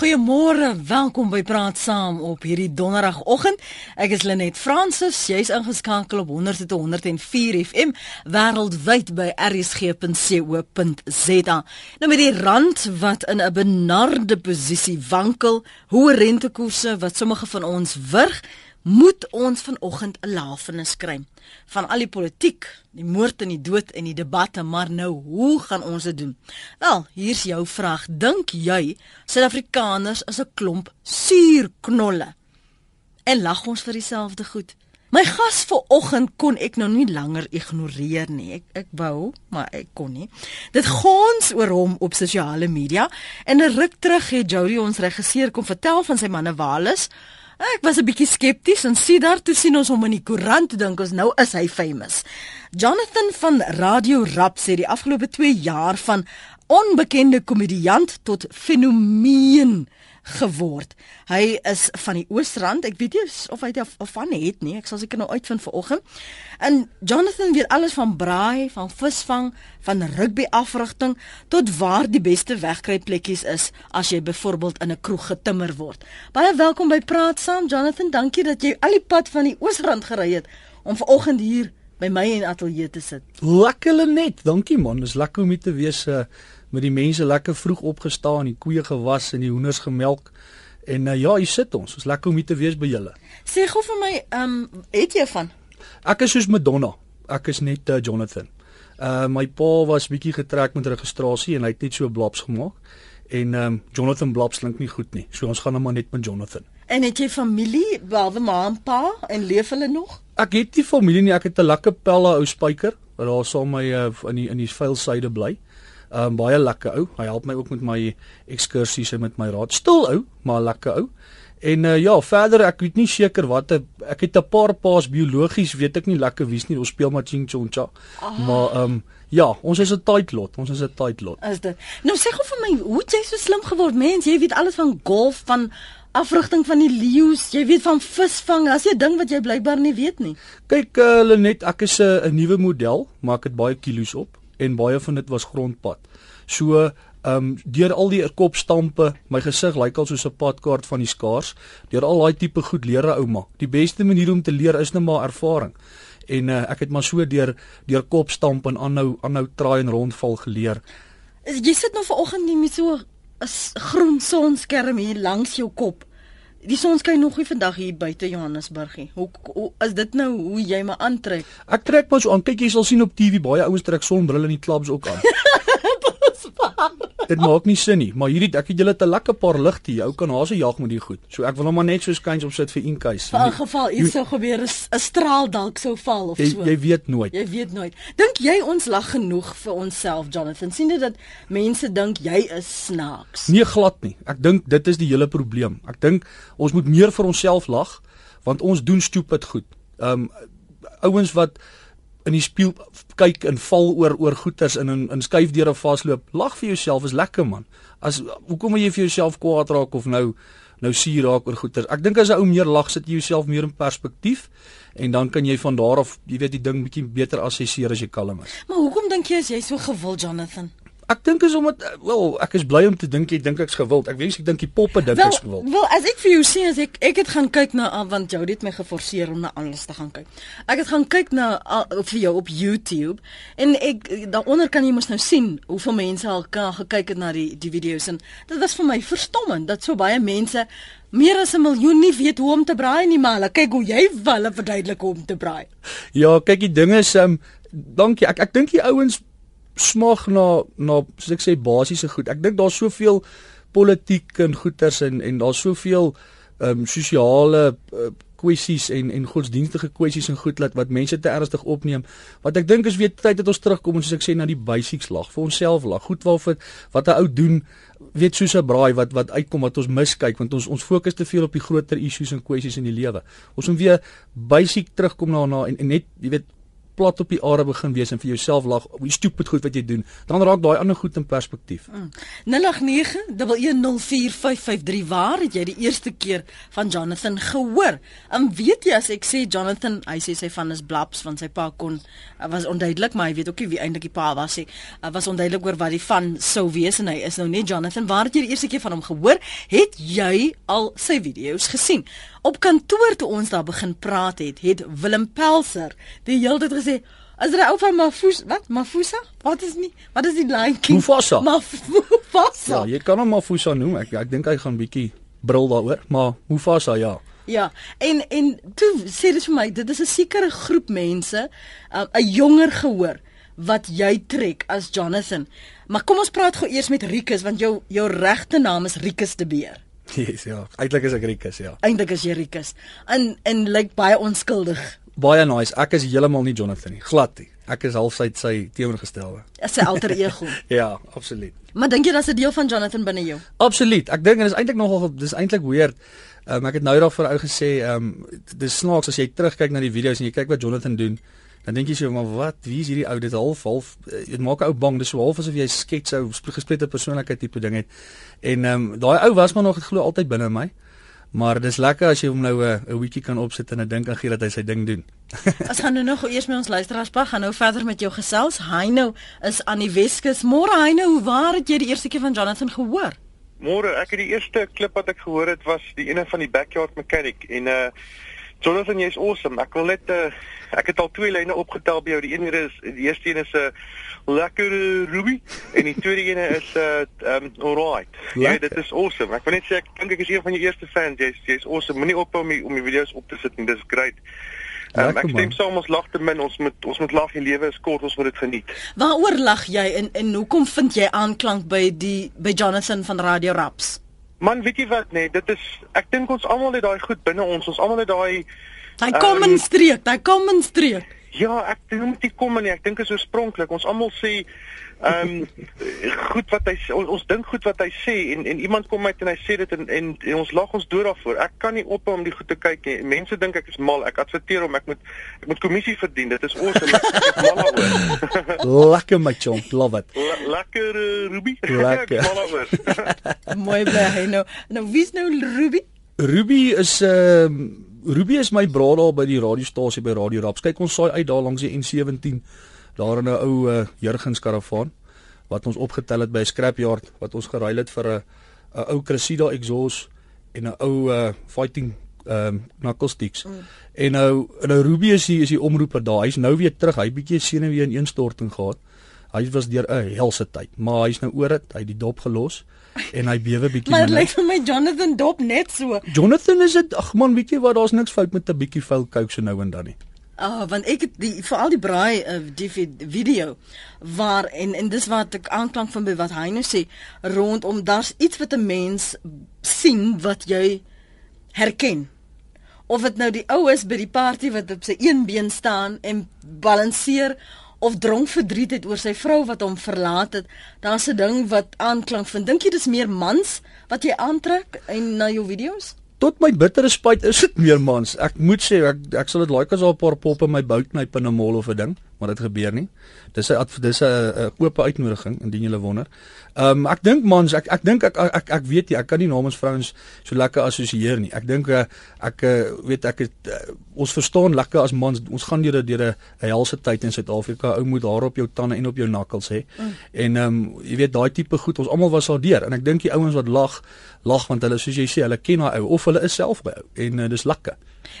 Goeiemôre, welkom by Praat Saam op hierdie donderdagoggend. Ek is Lenet Fransis, jy's ingeskakel op 100.104 FM wêreldwyd by rsg.co.za. Nou met die rand wat in 'n benarde posisie wankel, hoë rentekoerse wat sommige van ons wurg, moet ons vanoggend 'n lafenis kry van al die politiek, die moord en die dood en die debatte, maar nou, hoe gaan ons dit doen? Wel, hier's jou vraag. Dink jy Suid-Afrikaners is 'n klomp suurknolle? En lag ons vir dieselfde goed? My gas vanoggend kon ek nou nie langer ignoreer nie. Ek ek wou, maar ek kon nie. Dit gons oor hom op sosiale media en 'n ruk terug het Jody ons regisseur kom vertel van sy manne Wallace Ek was 'n bietjie skepties en sien daar toe sien ons hom in die koerant dink ons nou is hy famous. Jonathan van Radio Rap sê die afgelope 2 jaar van onbekende komediant tot fenomeen geword. Hy is van die Oosrand. Ek weet nie of hy of, van het nie. Ek sal seker nou uitvind vanoggend. En Jonathan weet alles van braai, van visvang, van rugby afrigting tot waar die beste wegkruipplekkies is as jy byvoorbeeld in 'n kroeg getimmer word. Baie welkom by Praat Saam Jonathan. Dankie dat jy al die pad van die Oosrand gery het om vanoggend hier by my in ateljee te sit. Lekker net. Dankie man. Dis lekker om hier te wees. Uh met die mense lekker vroeg opgestaan, die koeie gewas en die hoenders gemelk. En uh, ja, hier sit ons. Ons lekker om hier te wees by julle. Sê gou vir my, ehm, um, het jy van? Ek is soos Madonna. Ek is net uh, Jonathan. Uh my pa was bietjie getrek met registrasie en hy het net so blaps gemaak. En ehm um, Jonathan Blaps klink nie goed nie. So ons gaan nou maar net met Jonathan. En het jy familie, behalwe ma en pa en leef hulle nog? Ek het nie familie nie. Ek het 'n lekker pelle ou spyker wat daar saam my uh, in die in die vuil syde bly. Um baie lekker ou. Hy help my ook met my ekskursies en met my raad. Stil ou, maar lekker ou. En uh, ja, verder ek weet nie seker wat ek het 'n paar paas biologies, weet ek nie lekker wie's nie. Ons speel maar ching chong cha. Ah. Maar um ja, ons is 'n tight lot. Ons is 'n tight lot. Is dit? Nou sê gou vir my, hoe het jy so slim geword? Mens, jy weet alles van golf, van afrigting van die leeu's, jy weet van visvang. As jy ding wat jy blykbaar nie weet nie. Kyk, uh, Lenet, ek is 'n uh, nuwe model, maar ek het baie kilos op en baie van dit was grondpad. So ehm um, deur al die kopstampe, my gesig lyk al soos 'n padkaart van die skaars. Deur al daai tipe goed leer 'n ouma. Die beste manier om te leer is net maar ervaring. En uh, ek het maar so deur deur kopstamp en aanhou aanhou traai en rondval geleer. Jy sit nou vanoggend nie met so 'n groen sonskerm hier langs jou kop. Die son skyn nog nie vandag hier buite Johannesburg nie. Hoe, hoe is dit nou hoe jy my aantrek? Ek trek so aan. Kyk jy sal sien op TV baie ouens trek sonbrille in die klubs ook aan. dit maak nie sin nie, maar hierdie ek het julle te lekker paar ligte jy ou kan hase jag met die goed. So ek wil hom maar net so skuins op sit vir in case. In geval iets sou gebeur is 'n straal dalk sou val of jy, so. Jy weet nooit. Jy weet nooit. Dink jy ons lag genoeg vir onsself Jonathan? sien dit dat mense dink jy is snaaks? Nee glad nie. Ek dink dit is die hele probleem. Ek dink ons moet meer vir onsself lag want ons doen stupid goed. Um ouens wat in die spieël kyk en val oor oor goeters in in, in skuifdeure vasloop. Lag vir jouself is lekker man. As hoekom moet jy vir jouself kwaad raak of nou nou suur raak oor goeters? Ek dink as 'n ou meer lag sit jy jouself meer in perspektief en dan kan jy van daar af, jy weet die ding bietjie beter assesseer as jy kalm is. Maar hoekom dink jy as jy so gewild Jonathan? Ek dink is omdat eh, wel ek is bly om te dink jy dink ek's gewild. Ek wens ek dink die poppe dink ek's gewild. Wel as ek vir jou sê as ek ek het gaan kyk na ah, want jou het my geforseer om na alles te gaan kyk. Ek het gaan kyk na uh, vir jou op YouTube en ek daaronder kan jy mos nou sien hoeveel mense al kan gekyk het na die die video's en dit was vir my verstommend dat so baie mense meer as 'n miljoen nie weet hoe om te braai nie maar hulle kyk hoe jy hulle verduidelik hoe om te braai. Ja, kyk die ding is um dankie. Ek ek dink die ouens smag na na soos ek sê basiese goed. Ek dink daar's soveel politiek en goeters en en daar's soveel ehm um, sosiale uh, kwessies en en godsdienstige kwessies en goed laat wat mense te ernstig opneem. Wat ek dink is weer tyd dat ons terugkom en soos ek sê na die basics lag vir onsself lag. Goed waarvoor wat 'n ou doen weet soos 'n braai wat wat uitkom wat ons miskyk want ons ons fokus te veel op die groter issues en kwessies in die lewe. Ons moet weer basic terugkom na na en, en net jy weet plat op die aarde begin wees en vir jouself lag hoe stupid goed wat jy doen, dan raak daai ander goed in perspektief. Mm. 0891104553 waar het jy die eerste keer van Jonathan gehoor? En weet jy as ek sê Jonathan, hy sê sy van is Blabs van sy pa kon was onduidelik, maar hy weet ook nie wie eintlik die pa was nie. Was onduidelik oor wat die van sou wees en hy is nou net Jonathan. Waar het jy die eerste keer van hom gehoor? Het jy al sy video's gesien? Op kantoor toe ons daar begin praat het, het Willem Pelser die hele tyd gesê As jy ou van Mafusa, wat? Mafusa? Wat is nie? Wat is die Lion King? Mufasa. Mufasa. Ja, jy kan hom Mafusa noem. Ek ek dink hy gaan bietjie brul daaroor, maar Mufasa ja. Ja, en en toe sê dit vir my, dit is 'n sekere groep mense, um, 'n um, jonger gehoor wat jy trek as Jonathan. Maar kom ons praat gou eers met Rikus want jou jou regte naam is Rikus de Beer. Yes, ja. Eintlik is ek Rikus, ja. Eintlik is jy Rikus. En en lyk like, baie onskuldig baie nice. Ek is heeltemal nie Jonathan nie. Glad nie. Ek is half sy sy teenoorgestelde. Is sy alter ego. ja, absoluut. Maar dink jy dat 'n deel van Jonathan binne jou? Absoluut. Ek dink en dit is eintlik nogal dis eintlik weird. Um, ek het nou daar vir ou gesê, ehm um, dis snaaks as jy terugkyk na die video's en jy kyk wat Jonathan doen. Dan dink jy so, maar wat? Wie is hierdie ou? Dit half half eh, dit maak 'n ou bang. Dis so half asof jy skets ou gesplete persoonlikheid tipe ding het. En ehm um, daai ou was maar nog glo altyd binne my. Maar dis lekker as jy hom nou 'n uh, 'n weekie kan opsit en 'n dink aan gee dat hy sy ding doen. As gaan nou nog eers met ons luisteraars pa gaan nou verder met jou gesels. Hy nou is aan die Weskus. Môre hy nou, waar het jy die eerste keer van Jonathan gehoor? Môre, ek het die eerste klip wat ek gehoor het was die ene van die backyard mechanic en uh Jonathan jy's awesome. Ek wil net uh ek het al twee lyne opgetel by jou. Die een is die eerste een is 'n uh, lekker Ruby en die tweede ene is uh um alright. Ja, dit is awesome. Ek wil net sê ek dink ek is een van jou eerste fans. Jy's jy's awesome. Moenie ophou om die, om die video's op te sit nie. Dis great. Um, ek stem saam ons lag te min. Ons moet ons moet lag. Die lewe is kort. Ons moet dit geniet. Waaroor lag jy en en hoekom vind jy aanklank by die by Jonathan van Radio Raps? Man, weet jy wat nee, dit is ek dink ons almal het daai goed binne ons. Ons almal het daai daai kom in streek, daai kom in streek. Ja, ek dink nie kom nie. Ek dink is oorspronklik. Ons almal sê ehm um, goed wat hy ons, ons dink goed wat hy sê en en iemand kom uit en hy sê dit en, en en ons lag ons dood daarvoor. Ek kan nie ophou om die goed te kyk nie. Mense dink ek is mal. Ek adverteer hom. Ek moet ek moet kommissie verdien. Dit is awesome. Ek is mal daaroor. Lekker my chomp. Love it. Le lekker uh, Ruby. Lekker. mal daaroor. Mooi bly hy nou. Nou wie's nou Ruby? Ruby is ehm uh, Ruby is my bra daar by die radiostasie by Radio Raps. Kyk ons saai uit daar langs die N17 daar in 'n ou uh, Jurgens karavaan wat ons opgetel het by 'n scrapyard wat ons geruil het vir 'n 'n ou Cressida exhaust en 'n ou uh, fighting ehm um, sticks. Mm. En nou nou Ruby is hier is die omroeper daar. Hy's nou weer terug. Hy bietjie senuwee in instorting gehad. Hy was deur 'n helse tyd, maar hy's nou oor dit. Hy het die dop gelos en hy bewe bietjie maar lyk vir my Jonathan dop net so Jonathan is dit ag man weet jy wat daar's niks fout met 'n bietjie vuil coke so nou en dan nie uh, want ek het die veral die braai uh, die video waar en en dis wat ek aanklank van by wat hy nou sê rondom daar's iets wat 'n mens sien wat jy herken. Of dit nou die ou is by die party wat op sy een been staan en balanseer of dronk verdriet het oor sy vrou wat hom verlaat het, daar's 'n ding wat aanklank vind. Dink jy dis meer mans wat jy aantrek in na jou video's? Tot my bittere spyt is dit meer mans. Ek moet sê ek ek sal dit like as daar 'n paar poppe in my bout knyp in 'n mall of 'n ding, maar dit gebeur nie. Dis 'n dis 'n oop uitnodiging indien jy wonder. Ehm um, ek dink mans, ek ek dink ek, ek ek ek weet jy, ek kan nie namens vrouens so lekker assosieer nie. Ek dink uh, ek uh, weet ek het uh, ons verstaan lekker as mans, ons gaan deur deur 'n helse tyd in Suid-Afrika. Ou moet daar op jou tande en op jou nakkels hê. Mm. En ehm um, jy weet daai tipe goed, ons almal was al deur en ek dink die ouens wat lag, lag want hulle soos jy sê, hulle ken daai ou of hulle is self by ou en uh, dis lekker.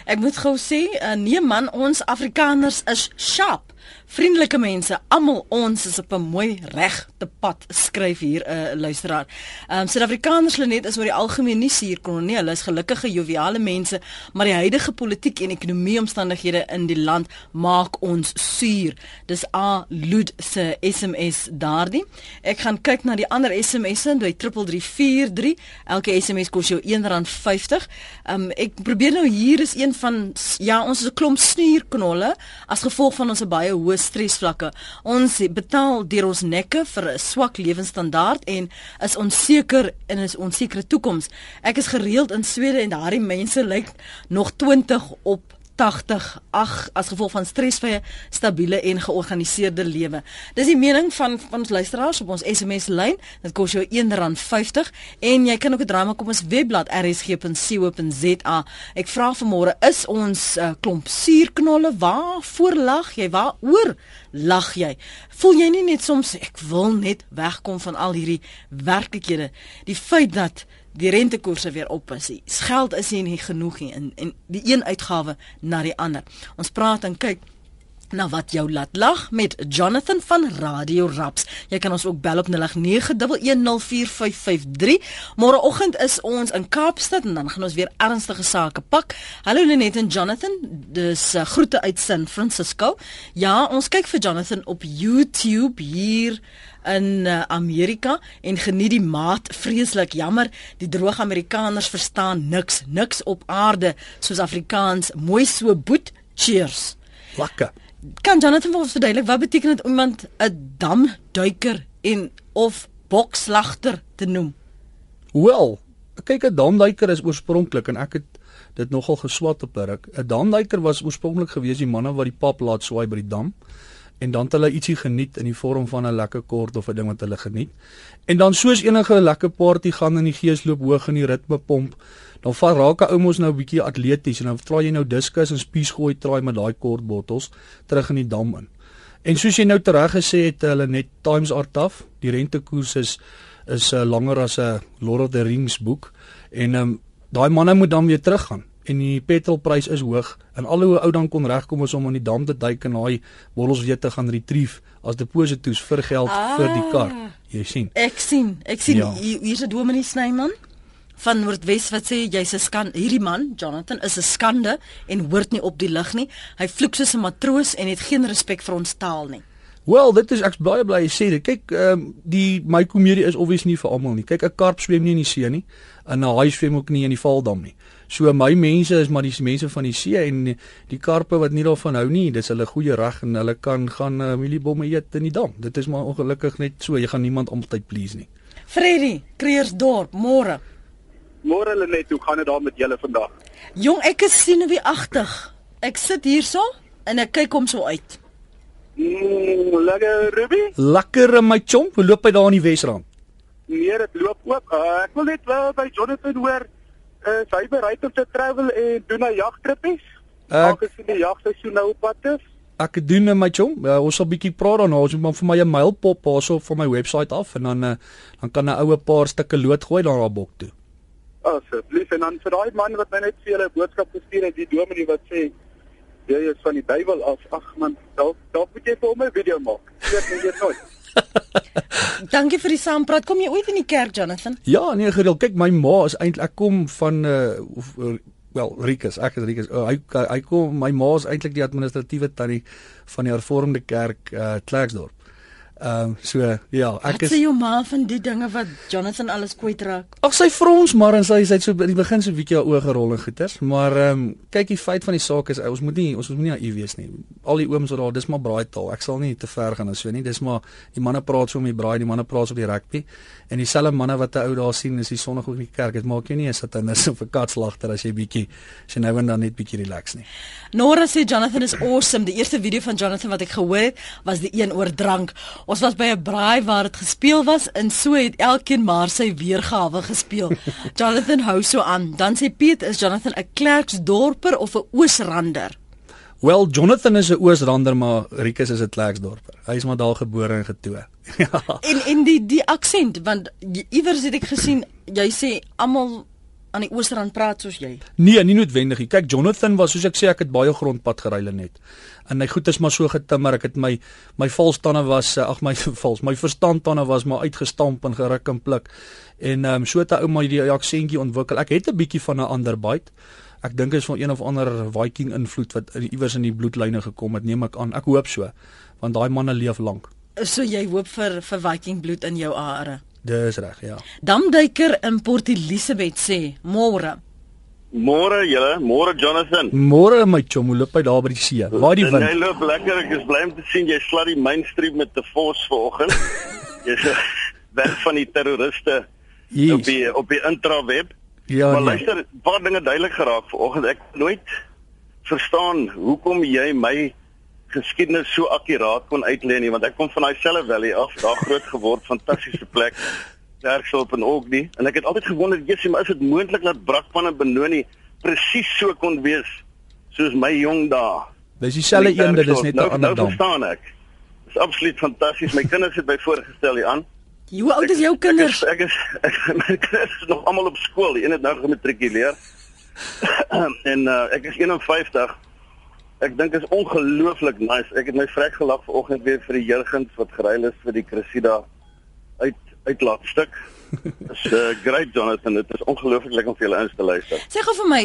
Ek moet gou sê, uh, nee man, ons Afrikaners is sharp. Vriendelike mense, almal ons is op 'n mooi regte pad skryf hier 'n uh, luisteraar. Ehm um, Suid-Afrikaners Lenet is oor die algemeen nie suurkon nie. Hulle is gelukkige, joviale mense, maar die huidige politiek en ekonomie omstandighede in die land maak ons suur. Dis A Lud se SMS daardie. Ek gaan kyk na die ander SMS'e by 3343. Elke SMS kos jou R1.50. Ehm um, ek probeer nou hier is een van ja, ons is 'n klomp snuurknolle as gevolg van ons baie hoë stresvlakke. Ons betaal deur ons nekke vir 'n swak lewensstandaard en is onseker in 'n onsekere toekoms. Ek is gereeld in Swede en daardie mense lyk nog 20 op 84 ag as gevolg van stresvrye, stabiele en georganiseerde lewe. Dis die mening van van ons luisteraars op ons SMS lyn. Dit kos jou R1.50 en jy kan ook 'n draai maak op ons webblad rsg.co.za. Ek vra vanmôre, is ons uh, klomp suurknolle? Waarvoor lag jy? Waaroor lag jy? Voel jy nie net soms ek wil net wegkom van al hierdie werklikhede? Die feit dat die rentekoerse weer op is. Die geld is nie genoeg nie en en die een uitgawe na die ander. Ons praat en kyk na wat jou laat lag met Jonathan van Radio Raps. Jy kan ons ook bel op 0891104553. Môreoggend is ons in Kaapstad en dan gaan ons weer ernstige sake pak. Hallo Lenet en Jonathan. Dis uh, groete uit San Francisco. Ja, ons kyk vir Jonathan op YouTube hier in uh, Amerika en geniet die maat vreeslik jammer die droog Amerikaners verstaan niks niks op aarde soos Afrikaans mooi so boet cheers lekker kan Jonathan vir ons verduidelik wat beteken dit om iemand 'n damduiker en of bokslagter te noem wel kyk 'n damduiker is oorspronklik en ek het dit nogal geswat op 'n ruk 'n damduiker was oorspronklik gewees die manne wat die pap laat swaai by die dam en dan het hulle ietsie geniet in die vorm van 'n lekker kort of 'n ding wat hulle geniet. En dan soos enige lekker party gaan in die gees loop hoog in die ritme pomp, dan val raak 'n ou mos nou 'n bietjie atleties en dan vra jy nou diskus en spies gooi traai met daai kort bottels terug in die dam in. En soos jy nou tereg gesê het, hulle net times are tough. Die rentekoers is is uh, langer as 'n Lord of the Rings boek en um, daai manne moet dan weer teruggaan en die petrolprys is hoog en al hoe ou dan kon regkom om in die dam te duik en daai bottels weer te gaan retrieve as deposito's vir geld ah, vir die kar. Jy sien. Ek sien. Ek sien ja. hier's 'n dominee Snyman van Noordwes wat sê jy's 'n skande. Hierdie man, Jonathan, is 'n skande en hoort nie op die lig nie. Hy vloek soos 'n matroos en het geen respek vir ons taal nie. Wel, dit is ek's baie bly jy sê dit. Kyk, ehm um, die my komedie is obviously nie vir almal nie. Kyk, 'n karp swem nie in die see nie. En 'n haai swem ook nie in die Valdam nie. So my mense is maar die mense van die see en die karpe wat nie daarvan hou nie, dis hulle goeie reg en hulle kan gaan uh, mieliebomme eet in die dam. Dit is maar ongelukkig net so, jy gaan niemand altyd please nie. Freddy, Kreersdorp, môre. Môre hulle net, hoe gaan dit daar met julle vandag? Jong, ek is sien wie agtig. Ek sit hierso en ek kyk hom so uit. Mm, lekker Ruby? Lekker my chom, hoe loop hy daar in die Wesrand? Nee, dit loop ook. Uh, ek wil net wel by Jonathan hoor is hy bereid om te travel en doen 'n jagtrippies? Ek is in die jagseisoen nou op pad is. Ek doen my chom. Uh, ons sal bietjie praat daarna. Ons moet maar vir my 'n mail pop daarso van my webwerf af en dan uh, dan kan 'n oue paar stukke lood gooi daar op bok toe. Asseblief en dan vir daai man wat my net vir julle boodskap gestuur het, die dominee wat sê jy is van die duiwel af. Ag man, dalk dalk moet jy vir hom 'n video maak. Ek weet nie nooit. Dankie vir die saampraat. Kom jy ooit in die kerk, Jonathan? Ja, nee, gereeld. Kyk, my ma is eintlik ek kom van uh of uh, wel Rikus, ek is Rikus. Uh, hy hy kom my ma is eintlik die administratiewe tannie van die hervormde kerk uh Klerksdorp. Ehm um, so ja, ek is Wat sê jou ma van die dinge wat Jonathan alles kwytraak? Ag sy vir ons maar en sy sy het so by die begin so 'n bietjie oor gerol en goeters, maar ehm um, kyk die feit van die saak is ons moet nie ons moet nie naïef wees nie. Al die ooms wat daar, dis maar braaitaal. Ek sal nie te ver gaan as so nie. Dis maar die manne praat so om die braai, die manne praat so op die rugby en dieselfde manne wat 'n ou daar sien is die sonnig ook in die kerk. Dit maak jou nie 'n satanis of 'n katslagter as jy bietjie as jy nou en dan net bietjie relax nie. Nora sê Jonathan is awesome. Die eerste video van Jonathan wat ek gehoor het, was die een oor drank. Ons was by 'n braai waar dit gespeel was en so het elkeen maar sy weergawe gespeel. Jonathan hou so aan. Dan sê Piet, is Jonathan 'n Klerksdorper of 'n Oosrander? Wel, Jonathan is 'n Oosrander, maar Rikus is 'n Klerksdorper. Hy is maar daar gebore en getoe. ja. En en die die aksent want iewers het ek gesien jy sê almal aan die Oosterrand praat soos jy. Nee, nie noodwendig nie. Kyk, Jonathan was soos ek sê, ek het baie grondpad gery net. En my goed is maar so getimmer. Ek het my my valstande was ag my vals, my verstandtande was maar uitgestamp en geruk en pluk. En ehm um, so het 'n ou my die aksentjie ontwikkel. Ek het 'n bietjie van 'n ander byt. Ek dink dit is van een of ander Viking invloed wat iewers in die bloedlyne gekom het, neem ek aan. Ek hoop so, want daai manne leef lank. So jy hoop vir vir Viking bloed in jou are. Dis reg, ja. Damduiker in Port Elizabeth sê: "Môre." Môre julle, môre Jonathan. Môre my chom, hoe loop hy daar by die see? Waar die wind? Hy loop lekker. Ek is bly om te sien jy slat die mainstream met te fors vanoggend. Jy's weg van die terroriste yes. op die op die intraweb. Ja, maar nee. luister, 'n paar dinge duidelik geraak vanoggend. Ek nooit verstaan hoekom jy my geskiedenis so akkuraat kon uitlei nie want ek kom van daai selfe valley af, daar groot geword, fantastiese plek. Klerksdorp en Ogni en ek het altyd gewonder, "Jessie, maar is dit moontlik dat Brakpan en Benoni presies so kon wees soos my jong dae?" Dis dieselfde een, dit is net 'n nou, ander nou dam. verstaan ek. Dis absoluut fantasties. My kinders het by voorgestel hier aan. Hoe oud is jou kinders? Ek is ek is ek, my kinders is nog almal op skool. Die een het nou gematrikuleer. en uh, ek is 51. Ek dink is ongelooflik nice. Ek het my vrek gelag vanoggend weer vir die Jurgens wat geruil is vir die Cressida uit uitlaatstuk. Dis uh, great Jonathan. Dit is ongelooflik lekker om vir julle ins te luister. Sê gou vir my,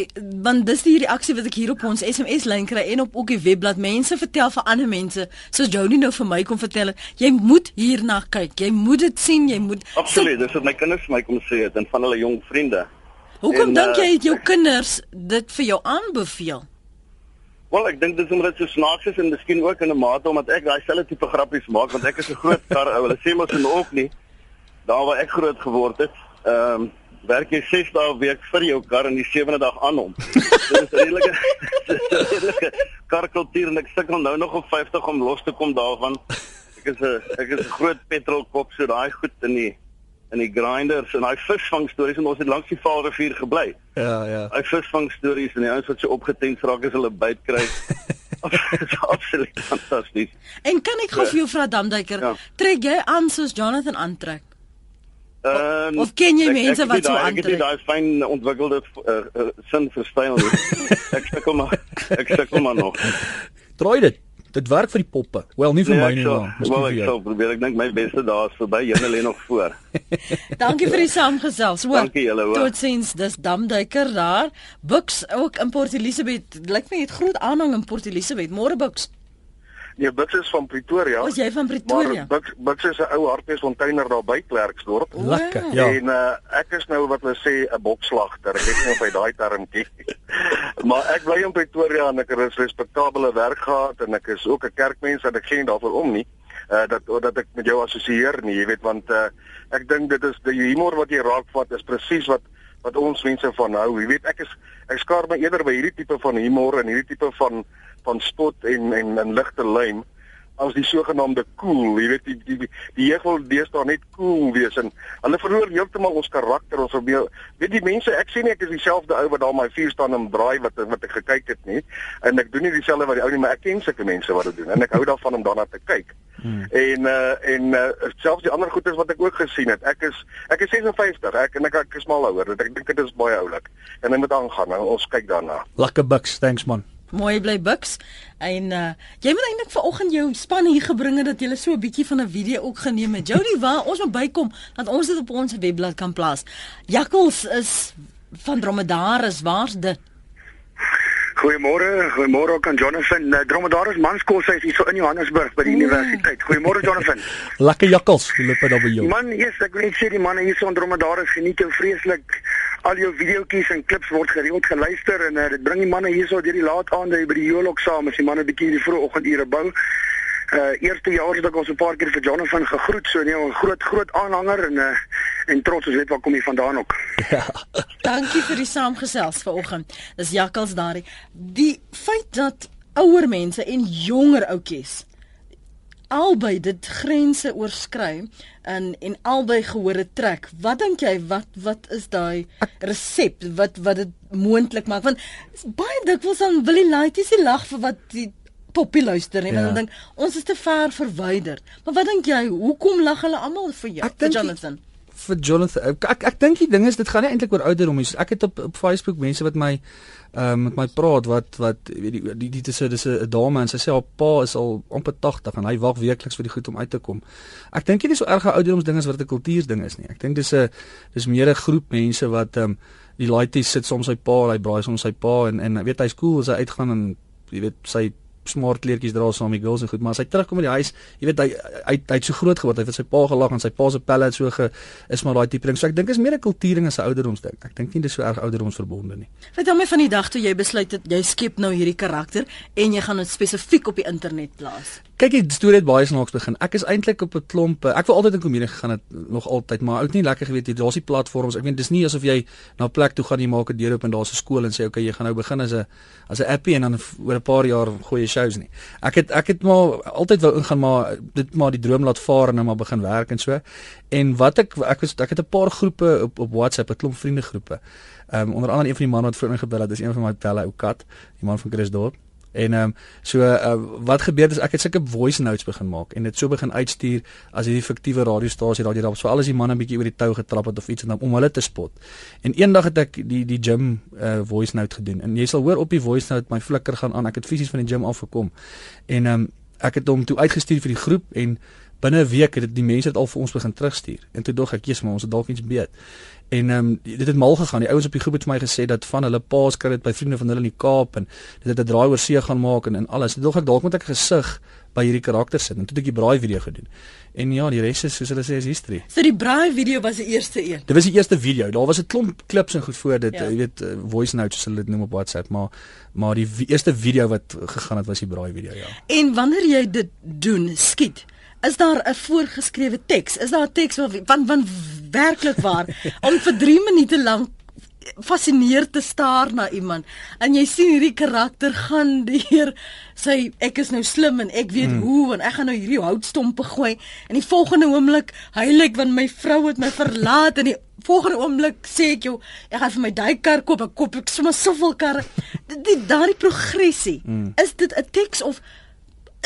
want dis die reaksie wat ek hier op ons SMS lyn kry en op ook die webblad. Mense vertel vir ander mense, soos Jody nou vir my kom vertel het, jy moet hierna kyk. Jy moet dit sien, jy moet Absoluut. Dis wat my kinders vir my kom sê het en van hulle jong vriende. Hoekom En, dink jy het jou kinders dit vir jou aanbeveel? Wel, ek dink dis omdat dit so snaaks is en miskien ook in 'n mate omdat ek daai selfde tipe grappies maak want ek is 'n groot kar ou. Hulle sê mos in ook nie daar waar ek groot geword het. Ehm um, werk jy 6 dae 'n week vir jou kar en die 7de dag aan hom. Dit is 'n redelike dis redelike karkultuur en ek sukkel nou nog op 50 om los te kom daarvan. Ek is 'n ek is 'n groot petrolkop so daai goed in die in die grinders en daai visvang stories en ons het langs die Vaalrivier gebly. Ja, ja. Hy visvang stories en die ouens wat so opgetens raak as hulle byt kry. Absoluut fantasties. En kan ek gou vir jou vra Damduiker, Ja. trek jy aan soos Jonathan aantrek? Ehm Of ken jy ek- mense ek wat het so daai- Ek het aantrek? daai fyn ontwikkelde uh, uh, sin vir styl ek sukkel maar ek sukkel maar nog. Draai dit. Dit werk vir die poppe. Wel, nie vir Nee, my ek nie, maar miskien wel, vir ek jou. sal probeer. Ek dink my beste dae is verby. Julle lê nog voor. Dankie vir die saamgesels. Hoor. Dankie julle, hoor. Totsiens, dis Damduiker daar. Buks ook in Port Elizabeth. Lyk my het groot aanhang in Port Elizabeth. Môre Buks. Nee, Bux is van Pretoria. Was jy van Pretoria? Maar Bux Bux is 'n ou hardbeesfonteiner daar by Klerksdorp. Lekker. Ja. En uh, ek is nou wat hulle sê 'n bokslagter. Ek weet nie of hy daai term ken nie. maar ek bly in Pretoria en ek het 'n respekteerbare werk gehad en ek is ook 'n kerkmens en ek gee nie daarvoor om nie. Uh dat dat ek met jou assosieer nie, jy weet want uh ek dink dit is die humor wat jy raakvat is presies wat wat ons mense van hou. Jy weet ek is ek skaar my eerder by hierdie tipe van humor en hierdie tipe van van spot en en en ligte lyn as die sogenaamde cool, jy weet die die die, die jeug wil deesdae net cool wees en hulle verloor heeltemal ons karakter ons probeer weet die mense ek sê nie ek is dieselfde ou wat daar my vuur staan en braai wat wat ek gekyk het nie en ek doen nie dieselfde wat die ou nie maar ek ken sulke mense wat dit doen en ek hou daarvan om daarna te kyk hmm. en uh, en uh, selfs die ander goedes wat ek ook gesien het ek is ek is 56 ek en ek, ek is mal ouer ek dink dit is baie oulik en dit moet aangaan en ons kyk daarna Lekker buks, thanks man. Mooi bly Buks. En uh jy moet eintlik vanoggend jou span hier gebring het dat jy so 'n bietjie van 'n video ook geneem het. Jody, waar ons moet bykom dat ons dit op ons webblad kan plaas. Jakkals is van dromedaris, waar's dit? Goeiemôre, goeiemôre ook aan Jonathan. Uh, Dromedaris Manskos is hier so in Johannesburg by die Oeh. universiteit. Goeiemôre Jonathan. Lekker jakkals. Hoe loop daar by jou? Man, yes, ek wil net sê die manne hier so in Dromedaris geniet jou vreeslik. Al jou videoetjies en klips word gereeld geluister en uh, dit bring die manne hierso deur die laat aande by die Jolok saam as die manne bietjie die vroeë oggendure bou. Uh eerste jaar het ek ons 'n paar keer vir Jonathan gegroet, so nee, 'n groot groot aanhanger en uh en trots ons weet waar kom jy vandaan ook. Dankie vir die saamgesels vanoggend. Dis Jakkals daardie. Die feit dat ouer mense en jonger ouetjies albei dit grense oorskry en en albei gehore trek. Wat dink jy wat wat is daai resep wat wat dit moontlik maak? Want is baie dikwels dan wil die laities nie lag vir wat die poppie luister nie. Ja. Ja. Want dan dink ons is te ver verwyder. Maar wat dink jy? Hoekom lag hulle almal vir jou? Ek dink die- Jonathan. vir Jonathan. Ek ek, ek dink die ding is dit gaan nie eintlik oor ouderdom nie. Ek het op op Facebook mense wat my um, met my praat wat wat weet die die dit is 'n dis 'n dame en sy sê haar pa is al amper 80 en hy wag weekliks vir die goed om uit te kom. Ek dink nie dis so erg 'n ouderdomsding is wat 'n kultuurding is nie. Ek dink dis 'n dis meer 'n groep mense wat ehm um, die laities sit soms sy pa, hy braai soms sy pa en en weet hy's cool as hy uitgaan en jy weet sy smart kleertjies dra saam met girls en goed, maar as hy terugkom by die huis, jy weet hy hy hy het so groot geword, hy het sy pa gelag en sy pa se pelle so ge is maar daai tipe ding. So ek dink is meer 'n kultuurding as 'n ouderdomsding. Ek dink nie dis so erg ouderdomsverbonde nie. Vertel my van die dag toe jy besluit het jy skep nou hierdie karakter en jy gaan dit spesifiek op die internet plaas. Kyk, die storie het baie snaaks begin. Ek is eintlik op 'n klomp. Ek wou altyd in komedie gegaan het nog altyd, maar ook nie lekker geweet jy daar's die platforms. Ek weet dis nie asof jy na 'n plek toe gaan jy maak 'n deur oop en daar's 'n skool en sê okay, jy gaan nou begin as 'n as 'n appie en dan oor 'n paar jaar gooi jy shows nie. Ek het ek het maar altyd wou ingaan maar dit maar die droom laat vaar en nou maar begin werk en so. En wat ek ek was ek het 'n paar groepe op op WhatsApp, 'n klomp vriendegroepe. Ehm um, onder andere een van die manne wat vroeër ingebel het, is een van my pelle ou kat, die man van Chris Dorp. En ehm um, so uh, wat gebeur is ek het sulke voice notes begin maak en dit so begin uitstuur as hierdie fiktiewe radiostasie daar daar so al is die man 'n bietjie oor die tou getrap het of iets en dan om hulle te spot. En eendag het ek die die gym uh, voice note gedoen en jy sal hoor op die voice note my flikker gaan aan. Ek het fisies van die gym af gekom. En ehm um, ek het hom toe uitgestuur vir die groep en binne 'n week het dit die mense dit al vir ons begin terugstuur. En toe dog ek, "Jesus, maar ons het dalk iets beet." En ehm um, dit het mal gegaan. Die ouens op die groep het vir my gesê dat van hulle paas kry dit by vriende van hulle in die Kaap en dit het 'n draai oor see gaan maak en en alles. Dit dog ek dalk moet ek gesig by hierdie karakter sit. En toe het ek die braai video gedoen. En ja, die res is soos hulle sê is history. So die braai video was die eerste een. Dit was die eerste video. Daar was 'n klomp klips en goed voor dit, Ja. jy weet, uh, voice notes soos hulle dit noem op WhatsApp, maar maar die eerste video wat gegaan het was die braai video, ja. En wanneer jy dit doen, skiet, is daar 'n voorgeskrewe teks? Is daar 'n teks wat van van werklik waar om vir 3 minute lank fascineer te staar na iemand en jy sien hierdie karakter gaan deur sy ek is nou slim en ek weet mm. hoe en ek gaan nou hierdie houtstompe gooi en die volgende oomblik huilik want my vrou het my verlaat en die volgende oomblik sê ek jou ek gaan vir my duikkar koop ek koop ek sommer soveel karre die daardie progressie mm. is dit 'n teks of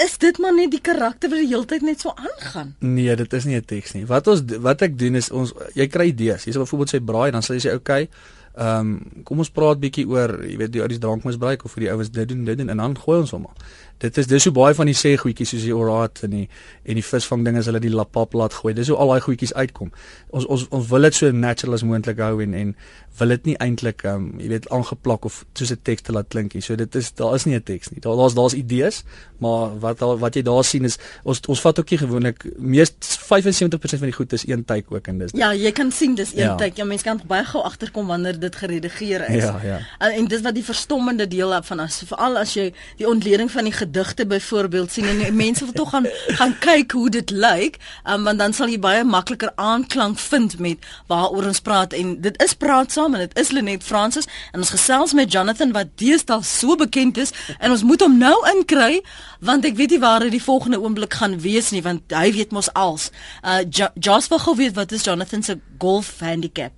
is dit maar net die karakter wat die hele tyd net so aangaan. Nee, dit is nie 'n teks nie. Wat ons wat ek doen is ons jy kry idees. Jy sal byvoorbeeld sê braai dan sal jy sê okay, ehm um, kom ons praat bietjie oor, jy weet, die ouens drankmisbruik of hoe die ouens dit doen, dit en dan gooi ons hom maar. Dit is dis so baie van die sê goedjies soos die oraat en die en die visvang ding as hulle die lapap laat gooi. Dis hoe al daai goedjies uitkom. Ons ons ons wil dit so natural as moontlik hou en en wil dit nie eintlik ehm um, jy weet aangeplak of soos 'n teks te laat klink nie. So dit is daar is nie 'n teks nie. Daar daar's daar's idees, maar wat al, wat jy daar sien is ons ons vat ook nie gewoonlik mees 75% van die goed is een take ook en dis Ja, jy kan sien dis een Ja. tyd. Ja, mense kan baie gou agterkom wanneer dit geredigeer is. Ja, ja. En, en dis wat die verstommende deel van as veral as jy die ontleding van die gedigte byvoorbeeld sien en mense wil tog gaan gaan kyk hoe dit lyk, um, want dan sal jy baie makliker aanklank vind met waaroor ons praat en dit is praat saam en dit is Lenet Francis en ons gesels met Jonathan wat deesdae so bekend is en ons moet hom nou inkry want ek weet nie waar hy die volgende oomblik gaan wees nie want hy weet mos als. Uh Jo- Jos wil gou weet wat is Jonathan se golf handicap?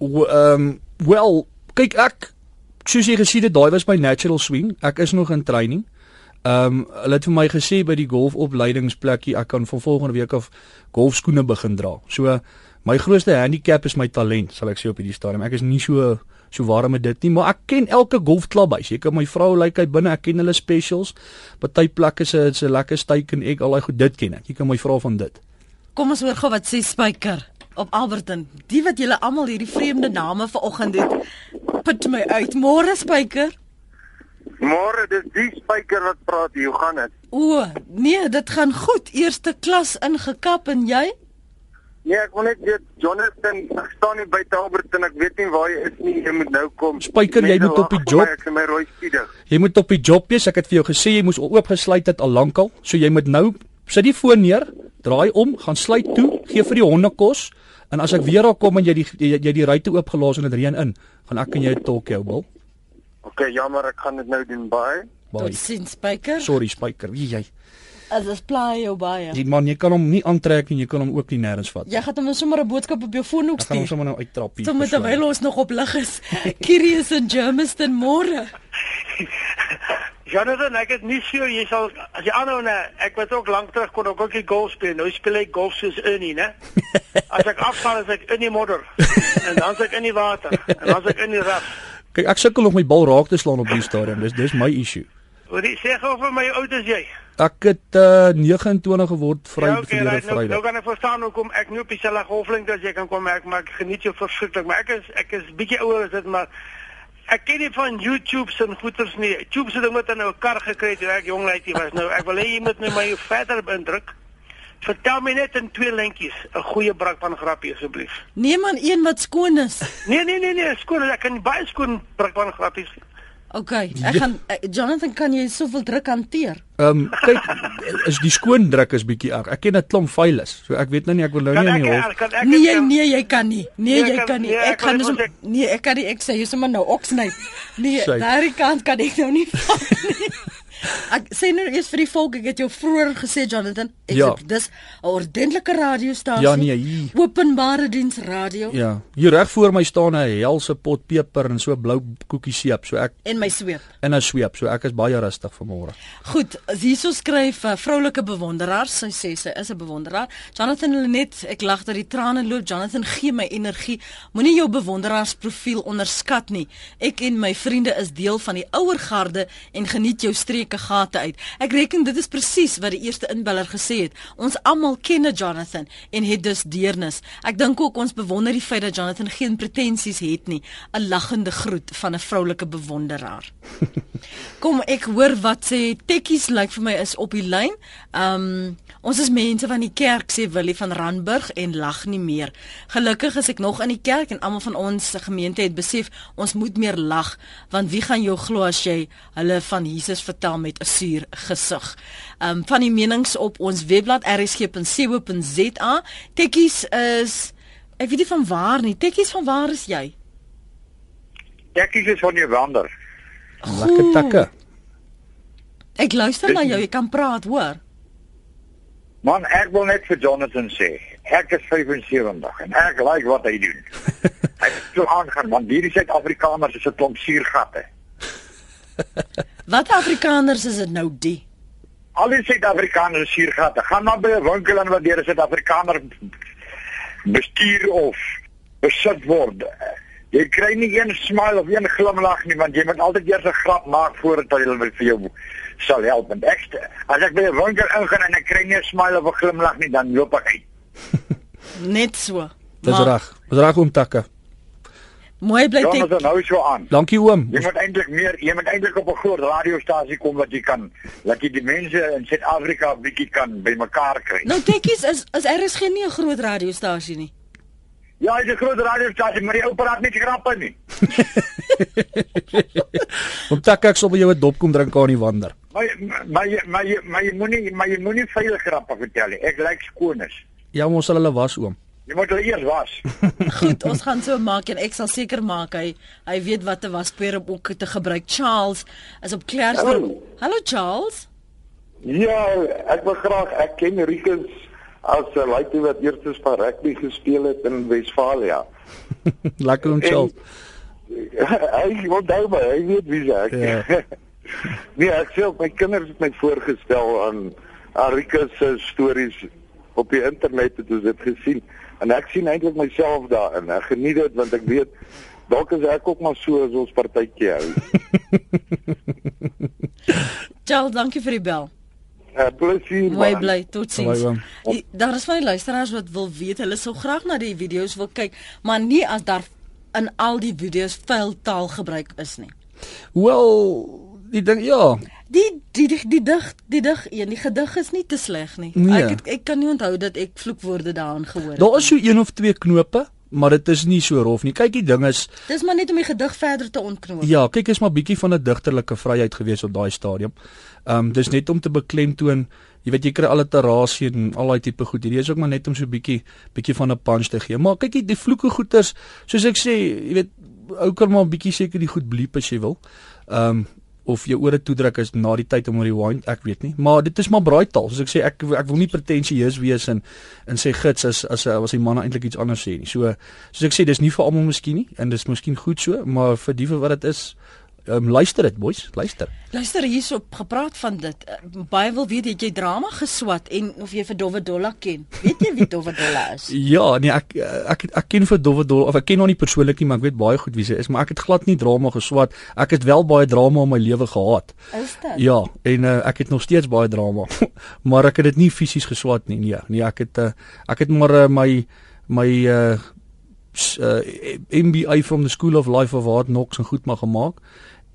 Ehm um, wel, kyk ek soos jy gesien het, daai was my natural swing. Ek is nog in training. Ehm um, hulle het vir my gesê by die golfopleidingsplekkie ek kan van volgende week af golfskoene begin dra. So my grootste handicap is my talent, sal ek sê op hierdie stadium. Ek is nie so so warm met dit nie, maar ek ken elke golfklubhuis. Jy kan my vrou lyk uit binne, ek ken hulle specials. Party plekke se se lekker steak en egg, al daai goed, dit ken ek. Jy kan my vra van dit. Kom ons hoor gou wat sê Spyker op Alberton. Die wat julle almal hierdie vreemde name vanoggend het, put my uit. Môre Spyker. Môre, dis die spyker wat praat. Hoe gaan dit? O, nee, dit gaan goed. Eerste klas ingekap en jy? Nee, ek wil net weet Jonathan, ek staan nie by Talberton. Ek weet nie waar jy is nie. Jy moet nou kom. Spyker, jy moet op die job. Ek is my rooi skiedig. Jy moet op die job wees. Ek het vir jou gesê jy moes oopgesluit het al lankal. So jy moet nou sit die foon neer, draai om, gaan sluit toe, gee vir die honde kos en as ek weer daar kom en jy die jy, jy die ruitte oopgelaas en dit reën in, gaan ek en jy talk jou bil. OK, jammer, ek gaan dit nou doen. Bye. Bye. Tot sien Spyker. Sorry Spyker, wie jy. As dit plaai jou baie. Die man, jy kan hom nie aantrek en jy kan hom ook nie nêrens vat. Jy gaan hom sommer 'n boodskap op jou foon ook Ek gaan hom stuur. sommer nou uittrap hier. Persoonlik. terwyl ons nog op lig is. Curious in Germiston môre. Jonathan, ek het nie so jy sal as jy aanhou nee, ek was ook lank terug kon ek ook nie golf speel. Nou speel ek golf soos Ernie, né? As ek afval is ek in die modder en dan is ek in die water en dan is ek in die raf. Kyk, ek sukkel om my bal raak te slaan op die stadium. Dis dis my issue. Hoor jy sê gou vir my oud is jy? Ek het uh, 29 geword vry Ja, okay, verlede right, nou, nou Vrydag. kan ek verstaan hoekom ek nie op dieselfde golflengte as jy kan kom ek maar ek geniet jou verskriklik, maar ek is ek is bietjie ouer as dit maar ek ken nie van YouTube se goeters nie. YouTube se ding wat nou 'n kar gekry het toe ek jong laaitjie was. Nou ek wil hê jy moet my my verder beïndruk. Vertel my net in twee lintjies 'n goeie brak van grappie asseblief. Neem aan een wat skoon is. Nee nee nee nee, skoon, ek kan baie skoon brak van grappies OK, ek gaan uh, Jonathan kan jy soveel druk hanteer? Ehm um, kyk is die skoon druk is bietjie erg. Ek ken 'n klomp files. So ek weet nou nie ek wil nou nie in die hof. kan ek Nee, nee, jy kan nie. Nee, Nee, jy kan- nie. nee, Ek gaan dus net nee, ek kan nie ek sê jy sommer nou oksny. Nee, daardie kant kan ek nou nie vat nie. Ek sê nou eers vir die volk, ek het jou vroeër gesê Jonathan, ek Ja. sê dis 'n ordentlike radiostasie. Ja, nee, hier. Openbare diens radio Ja, hier reg voor my staan 'n helse pot peper en so blou koekie seep. So ek en my sweep. in 'n sweep. So ek is baie rustig vanmôre. Goed, hierso skryf 'n uh, vroulike bewonderaar, sy sê sy is 'n bewonderaar. Jonathan Lenet, ek lag dat die trane loop. Jonathan gee my energie. Moenie jou bewonderaarsprofiel onderskat nie. Ek en my vriende is deel van die ouer garde en geniet jou streke gate uit. Ek reken dit is presies wat die eerste inbeller gesê het. Ons almal ken Jonathan en het dus deernis. Ek dink ook ons bewonder die feit dat Jonathan geen pretensies het nie. 'n Lagende groet van 'n vroulike bewonderaar. Kom ek hoor wat sê Tekkies lyk vir my is op die lyn. Um ons is mense van die kerk sê Willie van Randburg en lag nie meer. Gelukkig is ek nog in die kerk en almal van ons gemeente het besef ons moet meer lag want wie gaan jou glo as jy hulle van Jesus vertel met 'n suur gesig. Um van die menings op ons webblad rsg.co.za. Tekkies is ek weet nie van waar nie. Tekkies van waar is jy? Tekkies is van jou wander. Lekker takke. Ek luister na jou, jy kan praat, hoor. Man, ek wil net vir Jonathan sê, ek is 75 en ek like wat hy doen. hy het so aangaan want hierdie Suid-Afrikaners is 'n klomp suurgatte. Wat Afrikaners is dit nou die? Al die Suid-Afrikaners is suurgatte. Gaan maar by 'n winkel en wat deur 'n Suid-Afrikaner bestuur of besit word. Jy kry nie een smile of een glimlag nie want jy moet altyd eers 'n grap maak voordat hulle wil vir jou sal help. En ek as ek by 'n winkel ingaan en ek kry nie 'n smile of 'n glimlag nie, dan loop ek uit. Net so. Dis reg. Dis reg om takke. Mooi bly Jonathan tek. hou so aan. Dankie oom. Jy moet eintlik meer, jy moet eintlik op 'n groot radiostasie kom wat jy kan dat jy die mense in Suid-Afrika 'n bietjie kan bymekaar kry. Nou tekkies is is er is geen nie 'n groot radiostasie nie. Ja, dis 'n groot radiostasie, maar die ou praat nie grappe nie. Om takke ek sal by jou 'n dop kom drink aan die wander. Maar maar jy- maar jy maar jy moenie maar jy moenie veilige grappe vertel nie. Ek lyk skoonis. Ja, maar ons sal hulle was oom. Jy moet hulle eers was. Goed, ons gaan so maak en ek sal seker maak hy hy weet wat 'n waspoeier om ook te gebruik. Charles is op Klerksdorp. Hallo. Hallo Charles. Ja, ek wil graag ek ken Rikus as 'n laaitie wat eers van rugby gespeel het in Wesfalia. Lekker om chill. hy onthou my, hy weet wie ek. Ja. nee, ek sê op my kinders het my voorgestel aan aan Rikus se stories op die internet het ons dit gesien en ek sien eintlik myself daarin. Ek geniet dit want ek weet dalk is ek ook maar so as ons partytjie hou. Charles, dankie vir die bel. Uh, plesier. Mooi bly. Totsiens. Oom. Die- Daar is van die luisteraars wat wil weet, hulle sou graag na die video's wil kyk, maar nie as daar in al die video's vuil taal gebruik is nie. Wel, die ding ja, Die die die die dig die dig een, die gedig is nie te sleg nie. Nee. Ek het, ek kan nie onthou dat ek vloekwoorde daarin gehoor het. daar is so een of twee knope, maar dit is nie so rof nie. Kyk, die ding is Dis maar net om die gedig verder te ontknoop. Ja, kyk is maar bietjie van 'n digterlike vryheid gewees op daai stadium. Ehm um, dis net om te beklemtoon, jy weet jy kry alliterasie en al daai tipe goed. Hierdie is ook maar net om so bietjie bietjie van 'n punch te gee. Maar kyk die, die vloeke goeters, soos ek sê, jy weet ou kan maar bietjie seker die goed bliep as jy wil. Ehm um, of jou ore toedruk is na die tyd om rewind, ek weet nie. Maar dit is maar braaitaal. Soos ek sê, ek ek wil nie pretensieus wees en en sê gits as as as die manne eintlik iets anders sê nie. So soos ek sê, dis nie vir almal miskien nie en dis miskien goed so, maar vir die wat dit is, um, luister dit boys, luister. Luister hierso gepraat van dit. Uh, baie wil weet het jy drama geswat en of jy vir Dowwe Dolla ken. Weet jy wie Dowwe Dolla is? Ja, nee, ek ek ek ken vir Dowwe Dol of ek ken hom nie persoonlik nie, maar ek weet baie goed wie sy is, maar ek het glad nie drama geswat. Ek het wel baie drama in my lewe gehad. Is dit? Ja, en uh, ek het nog steeds baie drama, maar ek het dit nie fisies geswat nie. Nee, nee, ek het uh, ek het maar uh, my my uh, uh MBA from the School of Life of Hard Knocks en goed maar gemaak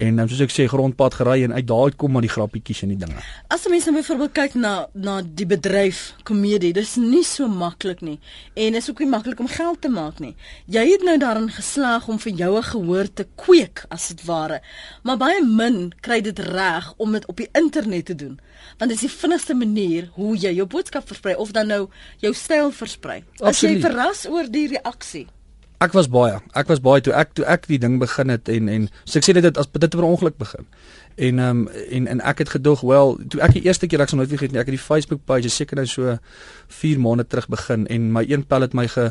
En dan soos ek sê grondpad gery en uit daar uit kom maar die grappietjies en die dinge. As 'n mens nou byvoorbeeld kyk na na die bedryf komedie, dis nie so maklik nie en is ook nie maklik om geld te maak nie. Jy het nou daarin geslaag om vir jou 'n gehoor te kweek as dit ware. Maar baie min kry dit reg om dit op die internet te doen. Want dit is die vinnigste manier hoe jy jou boodskap versprei of dan nou jou styl versprei. As jy verras oor die reaksie. Ek was baie. Ek was baie toe ek toe ek die ding begin het en en so ek sê dit as dit per ongeluk begin. En ehm um, en en ek het gedog wel toe ek die eerste keer ek sal nooit vergeet nie ek het die Facebook page seker nou so 4 maande terug begin en my een pel het my ge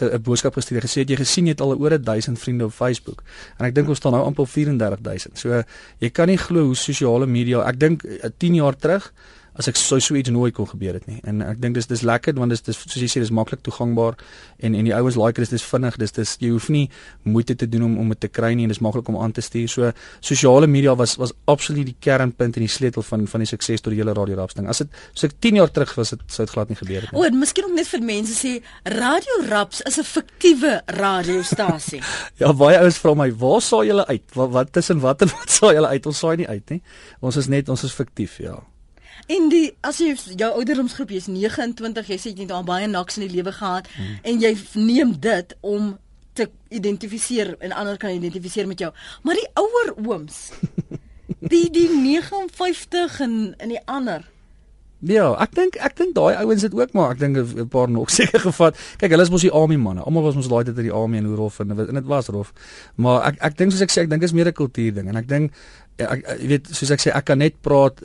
'n boodskap gestuur en gesê het jy gesien jy het al oor 1000 vriende op Facebook. En ek dink ons staan nou amper op 34000. So jy kan nie glo hoe sosiale media ek dink eh, 10 jaar terug as ek sou so iets nooit kon gebeur het nie. En ek dink dis dis lekker want dis dis soos jy sê dis maklik toegankbaar en en die ouens like dit dis vinnig dis dis jy hoef nie moeite te doen om om dit te kry nie en dis maklik om aan te stuur. So sosiale media was was absoluut die kernpunt en die sleutel van van die sukses tot die hele radio raps ding. As dit so ek 10 jaar terug was dit sou dit glad nie gebeur het O, nie. en miskien ook net vir mense sê Radio Raps is 'n fiktiewe radiostasie. Ja, baie ouens vra my, "Waar saai julle uit? Wat wat tussen wat en wat saai julle uit? Ons saai nie uit nie. Ons is net ons is fiktief, ja." En die as jy jou ouderdomsgroep jy's 29, jy sê jy het al baie naks in die lewe gehad hmm. en jy neem dit om te identifiseer en ander kan identifiseer met jou. Maar die ouer ooms, die die 59 en in die ander. Ja, ek dink ek dink daai ouens het ook maar ek dink 'n paar nog seker gevat. Kyk, hulle is mos die army manne. Almal was mos daai tyd uit die army en hoe rof en dit was rof. Maar ek ek dink soos ek sê, ek dink is meer 'n kultuurding en ek dink ek ek- jy weet soos ek sê ek kan net praat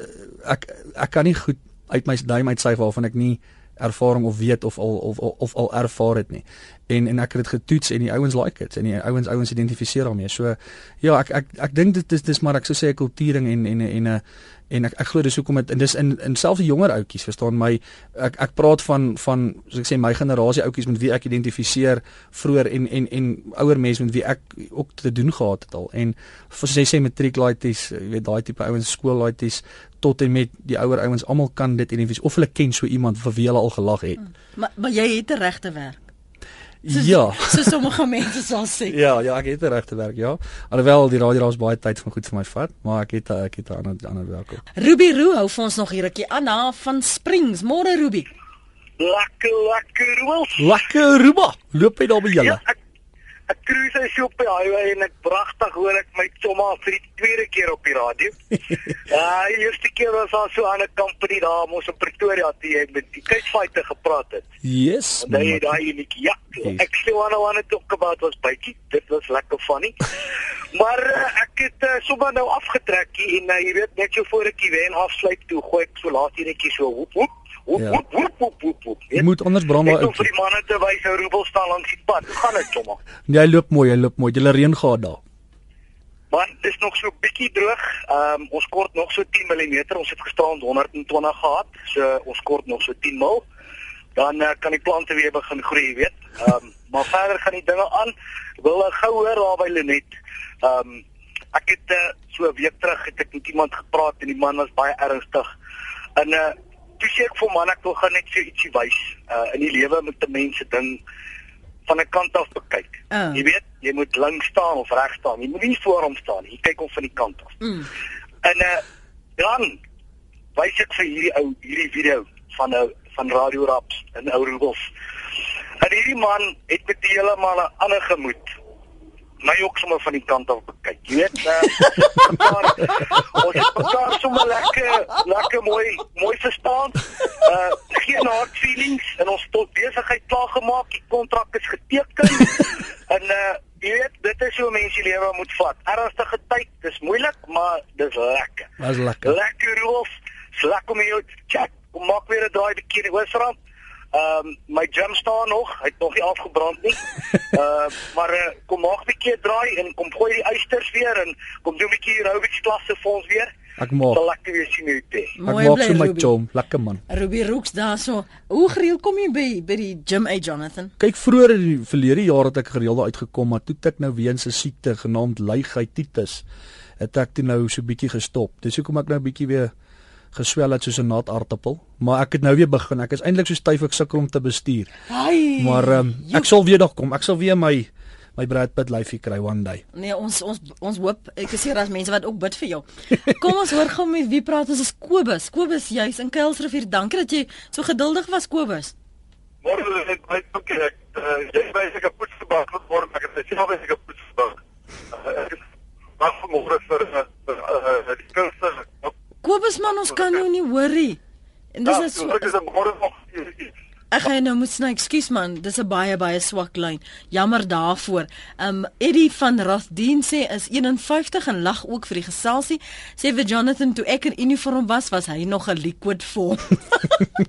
ek ek kan nie goed uit my duim uitsyf waarvan ek nie ervaring of weet of al of of, of al ervaar het nie. En en ek het dit getoets en die ouens like dit en die ouens ouens identifiseer daarmee. So ja, ek ek ek dink dit is dis maar ek sou sê 'n kultuurding en en en 'n en ek ek glo dis hoekom dit en dis in in selfs die jonger ouetjies verstaan my ek ek praat van van soos ek sê my generasie ouetjies met wie ek identifiseer vroeër en en en ouer mense met wie ek ook te doen gehad het al. En soos jy sê matrieklaities jy weet daai tipe ouens skoollaities tot en met die ouer ouens almal kan dit identifiseer. Of hulle ken so iemand vir wie hulle al gelag het. Maar maar jy het 'n regte werk. Soos- ja So sommige mense sal sê. Ja, ja, ek het 'n regte werk, ja. Alhoewel die radio daar's baie tyd van goed vir my vat, maar ek het ek het 'n ander ander werk ook. Ruby Roo hou vir ons nog hier 'n rukkie. Anna van Springs. Môre Ruby. Lekker, lekker roos. Lekker Ruba. Loop jy daar by julle? Ja, ek ek cruise hy so op die highway en ek pragtig hoor ek my chomma vir die tweede keer op die radio. Ja, die eerste keer was daar so 'n company daar mos in Pretoria toe jy met die kuitfighter gepraat het. Yes. Daai daai uniek ja. Yes. Ek sê wat I want to talk about was bytjie. Dit was lekker funny. maar uh, ek het uh, sommer nou afgetrek hier en uh, jy weet net so voor ek die wen afsluit toe gooi ek so laat hier netjie so woep woep woep Ja. woep woep woep woep. woep. Jy moet anders brand Net daar om vir die manne te wys hoe roebel staan langs die pad. Hoe gaan dit sommer? Jy loop mooi, jy loop mooi. Jy reën gehad daar. Want dit is nog so bietjie droog. Ehm um, ons kort nog so 10 mm. Ons het gisterand 120 gehad. So ons kort nog so 10 mil. Dan uh, kan die plante weer begin groei, weet. Ehm um, maar verder gaan die dinge aan. Ek Wil uh, gou hoor daar by Lenet. Ehm um, ek het uh, so 'n week terug het ek met iemand gepraat en die man was baie ernstig. En uh toe sê ek vir man ek wil gaan net vir jou ietsie wys. Uh in die lewe moet 'n mens se ding van 'n kant af bekyk. Ah. Jy weet, jy moet lank staan of reg staan. Jy moet nie voor hom staan nie. Jy kyk hom van die kant af. Mm. En uh dan wys ek vir hierdie ou hierdie video van 'n van Radio Raps in Ou Roebos. En hierdie man het met heeltemal 'n ander gemoed. My ook sommer van die kant af bekyk. Jy weet, uh, mekaar, ons het mekaar sommer lekker lekker mooi mooi verstaan. Uh geen hard feelings en ons tot besigheid klaar gemaak. Die kontrak is geteken. en uh jy weet, dit is hoe mense lewe moet vat. Ernstige tyd, dis moeilik, maar dis lekker. Dis lekker. Lekker roof. Slak om jou chat. Kom maak weer 'n draai bietjie in Oosrand. Ehm um, my gym staan nog, hy het nog nie afgebrand nie. Uh maar uh, kom maak 'n bietjie 'n draai en kom gooi die eisters weer en kom doen 'n bietjie aerobics klasse vir ons weer. Ek maak Sal lekker weer sien hoe dit ek Mooi maak bly so my chom, lekker man. Ruby Rooks daarso. Hoe gereeld kom jy by by die gym uit Jonathan? Kyk vroeër in die verlede jaar het ek gereeld daar uitgekom, maar toe ek nou weens 'n siekte genaamd luigheidtitis het ek toe nou so bietjie gestop. Dis hoekom ek nou bietjie weer geswel het soos 'n nat aardappel, maar ek het nou weer begin. Ek is eintlik so styf ek sukkel om te bestuur. Ai. Maar um, ek sal weer daar kom. Ek sal weer my my Brad Pitt lyfie kry one day. Nee, ons ons ons hoop ek is seker daar's mense wat ook bid vir jou. Kom ons hoor gou met wie praat ons is Kobus. Kobus, jy's in Kuilsrivier. Dankie dat jy so geduldig was Kobus. Môre het my ook ek uh, jy weet ek het poetsbak geword, ek het self ek het poetsbak. Uh, ek wag môre vir uh, vir die kunste. Kobus man, ons kan jou nie hoor nie. En dis Ja, is so ek is môre nog. Ek gaan nou moet sny, ekskuus man, dis 'n baie baie swak lyn. Jammer daarvoor. Um Eddie van Rothdien sê is 51 en lag ook vir die geselsie. Sê vir Jonathan toe ek in uniform was, was hy nog 'n liquid vorm.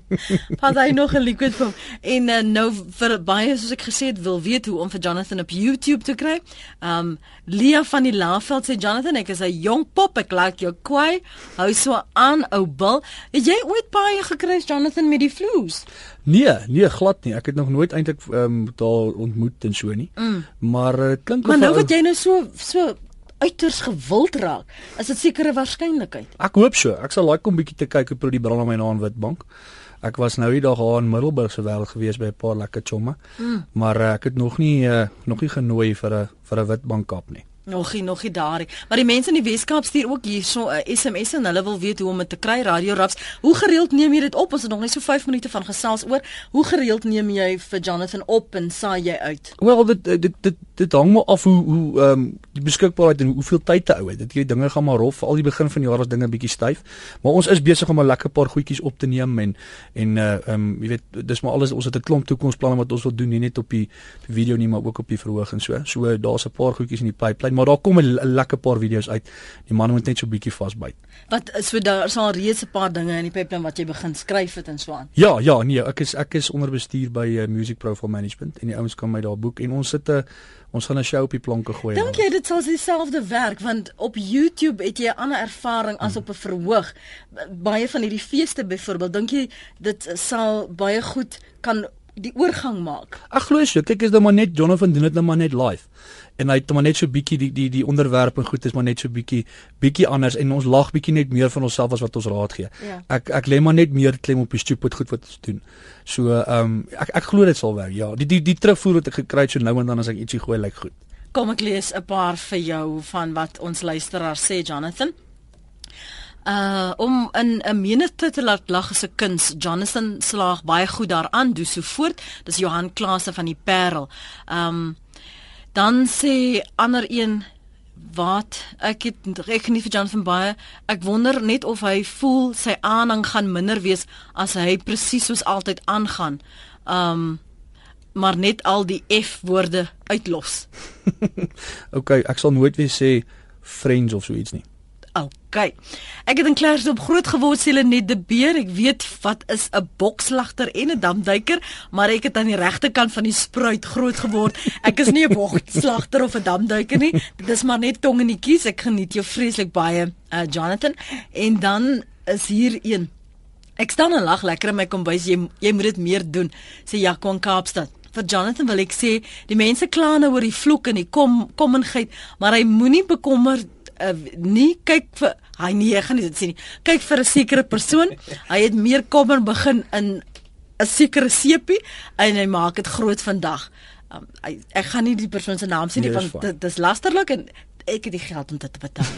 was hy nog 'n liquid vorm. En uh, nou vir baie soos ek gesê het, wil weet hoe om vir Jonathan op YouTube te kry. Um Lia van die Laveld sê Jonathan, ek is 'n jong pop, ek like jou kwai. Hou so aan ou bil. Het jy ooit baie gekry Jonathan met die vloes? Nee, nee glad nie. Ek het nog nooit eintlik ehm um, daar ontmoet en so nie. Mm. Maar uh, dit klink Maar of nou hy- wat jy nou so so uiters gewild raak, is dit sekere waarskynlikheid. Ek hoop so. Ek sal like om bietjie te kyk hoe pro die brand aan my na in Witbank. Ek was nou die dag daar in Middelburg se wêreld gewees by 'n paar lekker chomme. Mm. Maar uh, ek het nog nie uh, nog nie genooi vir 'n vir 'n Witbank kap nie. Nog nie, nog nie daar nie. Maar die mense in die Weskaap stuur ook hierso 'n SMS en hulle wil weet hoe om dit te kry. Radio Raps, hoe gereeld neem jy dit op? Ons het nog net so 5 minute van gesels oor. Hoe gereeld neem jy vir Jonathan op en saai jy uit? Wel dit dit dit dit hang maar af hoe hoe ehm um, die beskikbaarheid en hoeveel tyd te ou het. Dit jy dinge gaan maar rof. Al die begin van die jaar was dinge bietjie styf. Maar ons is besig om 'n lekker paar goedjies op te neem en en uh ehm um, jy weet dis maar alles ons het 'n klomp toekomsplanne wat ons wil doen nie net op die video nie maar ook op die verhoog en so. So daar's 'n paar goedjies in die pipeline, maar daar kom 'n lekker paar video's uit. Die man moet net so bietjie vasbyt. Wat so daar sal reeds 'n paar dinge in die pipeline wat jy begin skryf het en so aan. Ja, ja, nee, ek is ek is onder bestuur by uh, Music Profile Management en die ouens kan my daar boek en ons sit 'n ons gaan 'n show op die planke gooi. Dink jy dit sal dieselfde werk want op YouTube het jy 'n ander ervaring as op 'n verhoog. Baie van hierdie feeste byvoorbeeld, dink jy dit sal baie goed kan die oorgang maak? Ek glo so. Kyk, is dit maar net Jonathan doen dit nou maar net live. En hy het maar net so bietjie die die die onderwerp en goed is maar net so bietjie bietjie anders en ons lag bietjie net meer van onsself as wat ons raad gee. Ja. Ek ek lê maar net meer klem op die stupid goed wat ons doen. So ehm um, ek ek glo dit sal werk. Ja, die die die terugvoer wat ek gekry het so nou en dan as ek ietsie gooi lyk goed. Kom ek lees 'n paar vir jou van wat ons luisteraar sê Jonathan. Uh om in 'n menigte te laat lag is 'n kuns. Jonathan slaag baie goed daaraan, doen so voort. Dis Johan Klase van die Parel. Um dan sê ander een wat ek het ek geniet vir Jonathan baie. Ek wonder net of hy voel sy aanhang gaan minder wees as hy presies soos altyd aangaan. Um maar net al die F woorde uitlos. OK, ek sal nooit weer sê friends of so iets nie. OK. Ek het in Klerksdorp groot geword, sê net die beer. Ek weet wat is 'n bokslagter en 'n damduiker, maar ek het aan die regterkant van die spruit groot geword. Ek is nie 'n bokslagter of 'n damduiker nie. Dit is maar net tong die kies. Ek geniet jou vreeslik baie, uh, Jonathan. En dan is hier een. Ek staan en lag lekker in my kombuis. Jy jy moet dit meer doen, sê Jaco in Kaapstad. Vir Jonathan wil ek sê, die mense kla nou oor die vloek en die kom kommingheid, maar hy moenie bekommer uh, nie kyk vir hy nee, ek gaan nie dit sê nie. Kyk vir 'n sekere persoon. Hy het meer kommer begin in 'n sekere sepie en hy maak dit groot vandag. Um, hy, ek gaan nie die persoon se naam sê nie Nee, want dis lasterlik en ek het die geld om dit te betaal.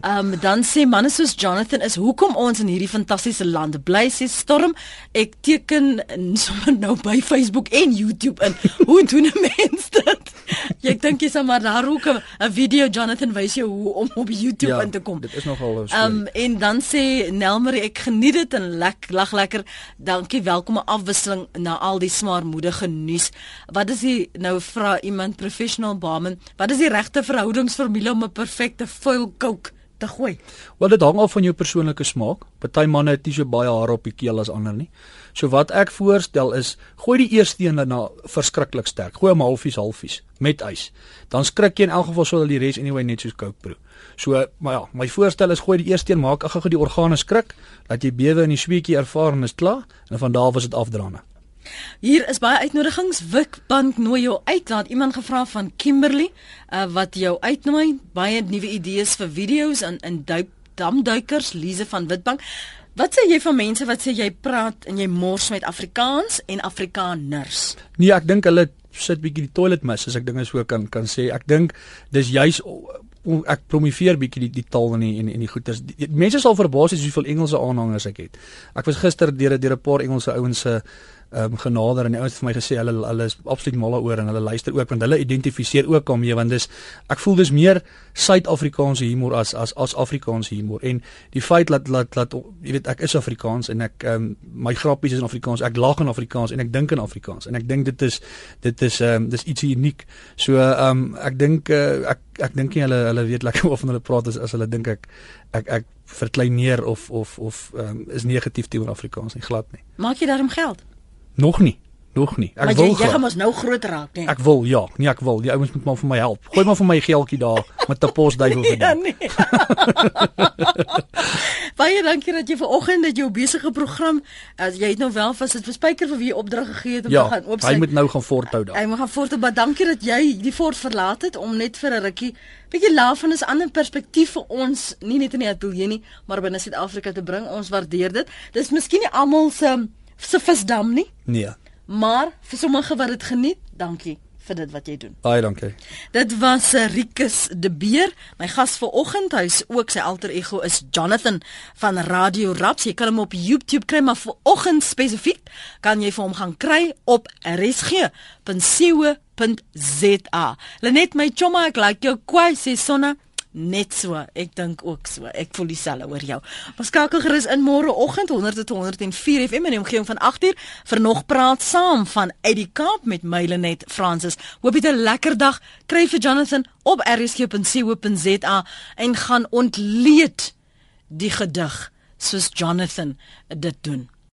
Ehm um, dan sê manne soos Jonathan is hoekom ons in hierdie fantastiese land bly sê storm ek teken sommer nou by Facebook en YouTube in hoe doen 'n mens dit jy dink jy sal maar daar ook 'n 'n video Jonathan wys jou hoe om op YouTube ja, in te kom Dit is nogal 'n Ehm storie. um, en dan sê Nelmarie ek geniet dit en lek lag lekker. Dankie, welkome afwisseling na al die smaarmoedige nuus. Wat is die nou vra iemand professional barman, wat is die regte verhoudingsformule om 'n perfekte foil coke te gooi? Wel dit hang af van jou persoonlike smaak. Party manne het nie so baie hare op die keel as ander nie. So wat ek voorstel is, gooi die eerste een na verskriklik sterk. Gooi hom halfies halfies met ys. Dan skrik jy in elk geval sodat die res anyway net soos Coke proe. So, maar ja, my voorstel is gooi die eerste een maak gou-gou die organe skrik, laat jy bewe in die sweetjie ervaar en is klaar en van daar is dit afdraande. Hier is baie uitnodigings. Wikbank nooi jou uit. Daar het iemand gevra van Kimberley uh, wat jou uitnooi. Baie nuwe idees vir video's in in duik damduikers, Lize van Witbank. Wat sê jy van mense wat sê jy praat en jy mors met Afrikaans en Afrikaners? Nee, ek dink hulle sit bietjie die toilet mis as ek dinge so kan kan sê. Ek dink dis juis ek promoveer bietjie die, die taal en die en, die goeters. Die, die, mense sal verbaas wees hoeveel Engelse aanhangers ek het. Ek was gister deur deur 'n paar Engelse ouens se um, genader en die ouens het vir my gesê hulle hulle is absoluut mal daaroor en hulle luister ook want hulle identifiseer ook daarmee want dis ek voel dis meer Suid-Afrikaanse humor as as as Afrikaanse humor. En die feit dat dat dat jy weet ek is Afrikaans en ek um, my grappies is in Afrikaans ek lag in Afrikaans en ek dink in Afrikaans en ek dink dit is dit is um, dis iets uniek. So um, ek dink uh, ek ek dink nie hulle hulle weet lekker of hulle praat as as hulle dink ek ek ek verklein neer of of of um, is negatief teenoor Afrikaans nie glad nie. Maak jy daarom geld Nog nie. Nog nie. Ek maar wil jy, jy gaan mos nou groot raak, nee. Ek wil, ja. Nee, ek wil. Die ouens moet maar vir my help. Gooi maar vir my geldjie daar met 'n posduiwel vir ja, nee. Baie dankie dat jy vanoggend dat jou besige program, as jy het nou wel vas dit verspyker vir wie opdrag gegee het om ja, te gaan oop sy. Hy moet nou gaan voorthou daar. Hy moet gaan voorthou, maar dankie dat jy die fort verlaat het om net vir 'n rukkie bietjie laaf en 'n ander perspektief vir ons, nie net in die ateljee nie, maar binne Suid-Afrika te bring. Ons waardeer dit. Dis miskien nie almal se se visdam nie. Nee. Maar vir sommige wat dit geniet, dankie vir dit wat jy doen. Baie dankie. Dit was eh, Rikus de Beer, my gas vanoggend. Hy's ook sy alter ego is Jonathan van Radio Raps. Jy kan hom op YouTube kry, maar vanoggend spesifiek kan jy vir hom gaan kry op rsg.co.za. Lenet my chomma, ek like jou kwai sê sonna net so. Ek dink ook so. Ek voel dieselfde oor jou. Ons skakel gerus in môre oggend 100.104 FM in die omgewing van 8uur vir nog praat saam van Eddie Kaap met Mylenet Francis. Hoop jy 'n lekker dag. Kry vir Jonathan op rsg.co.za en gaan ontleed die gedig soos Jonathan dit doen.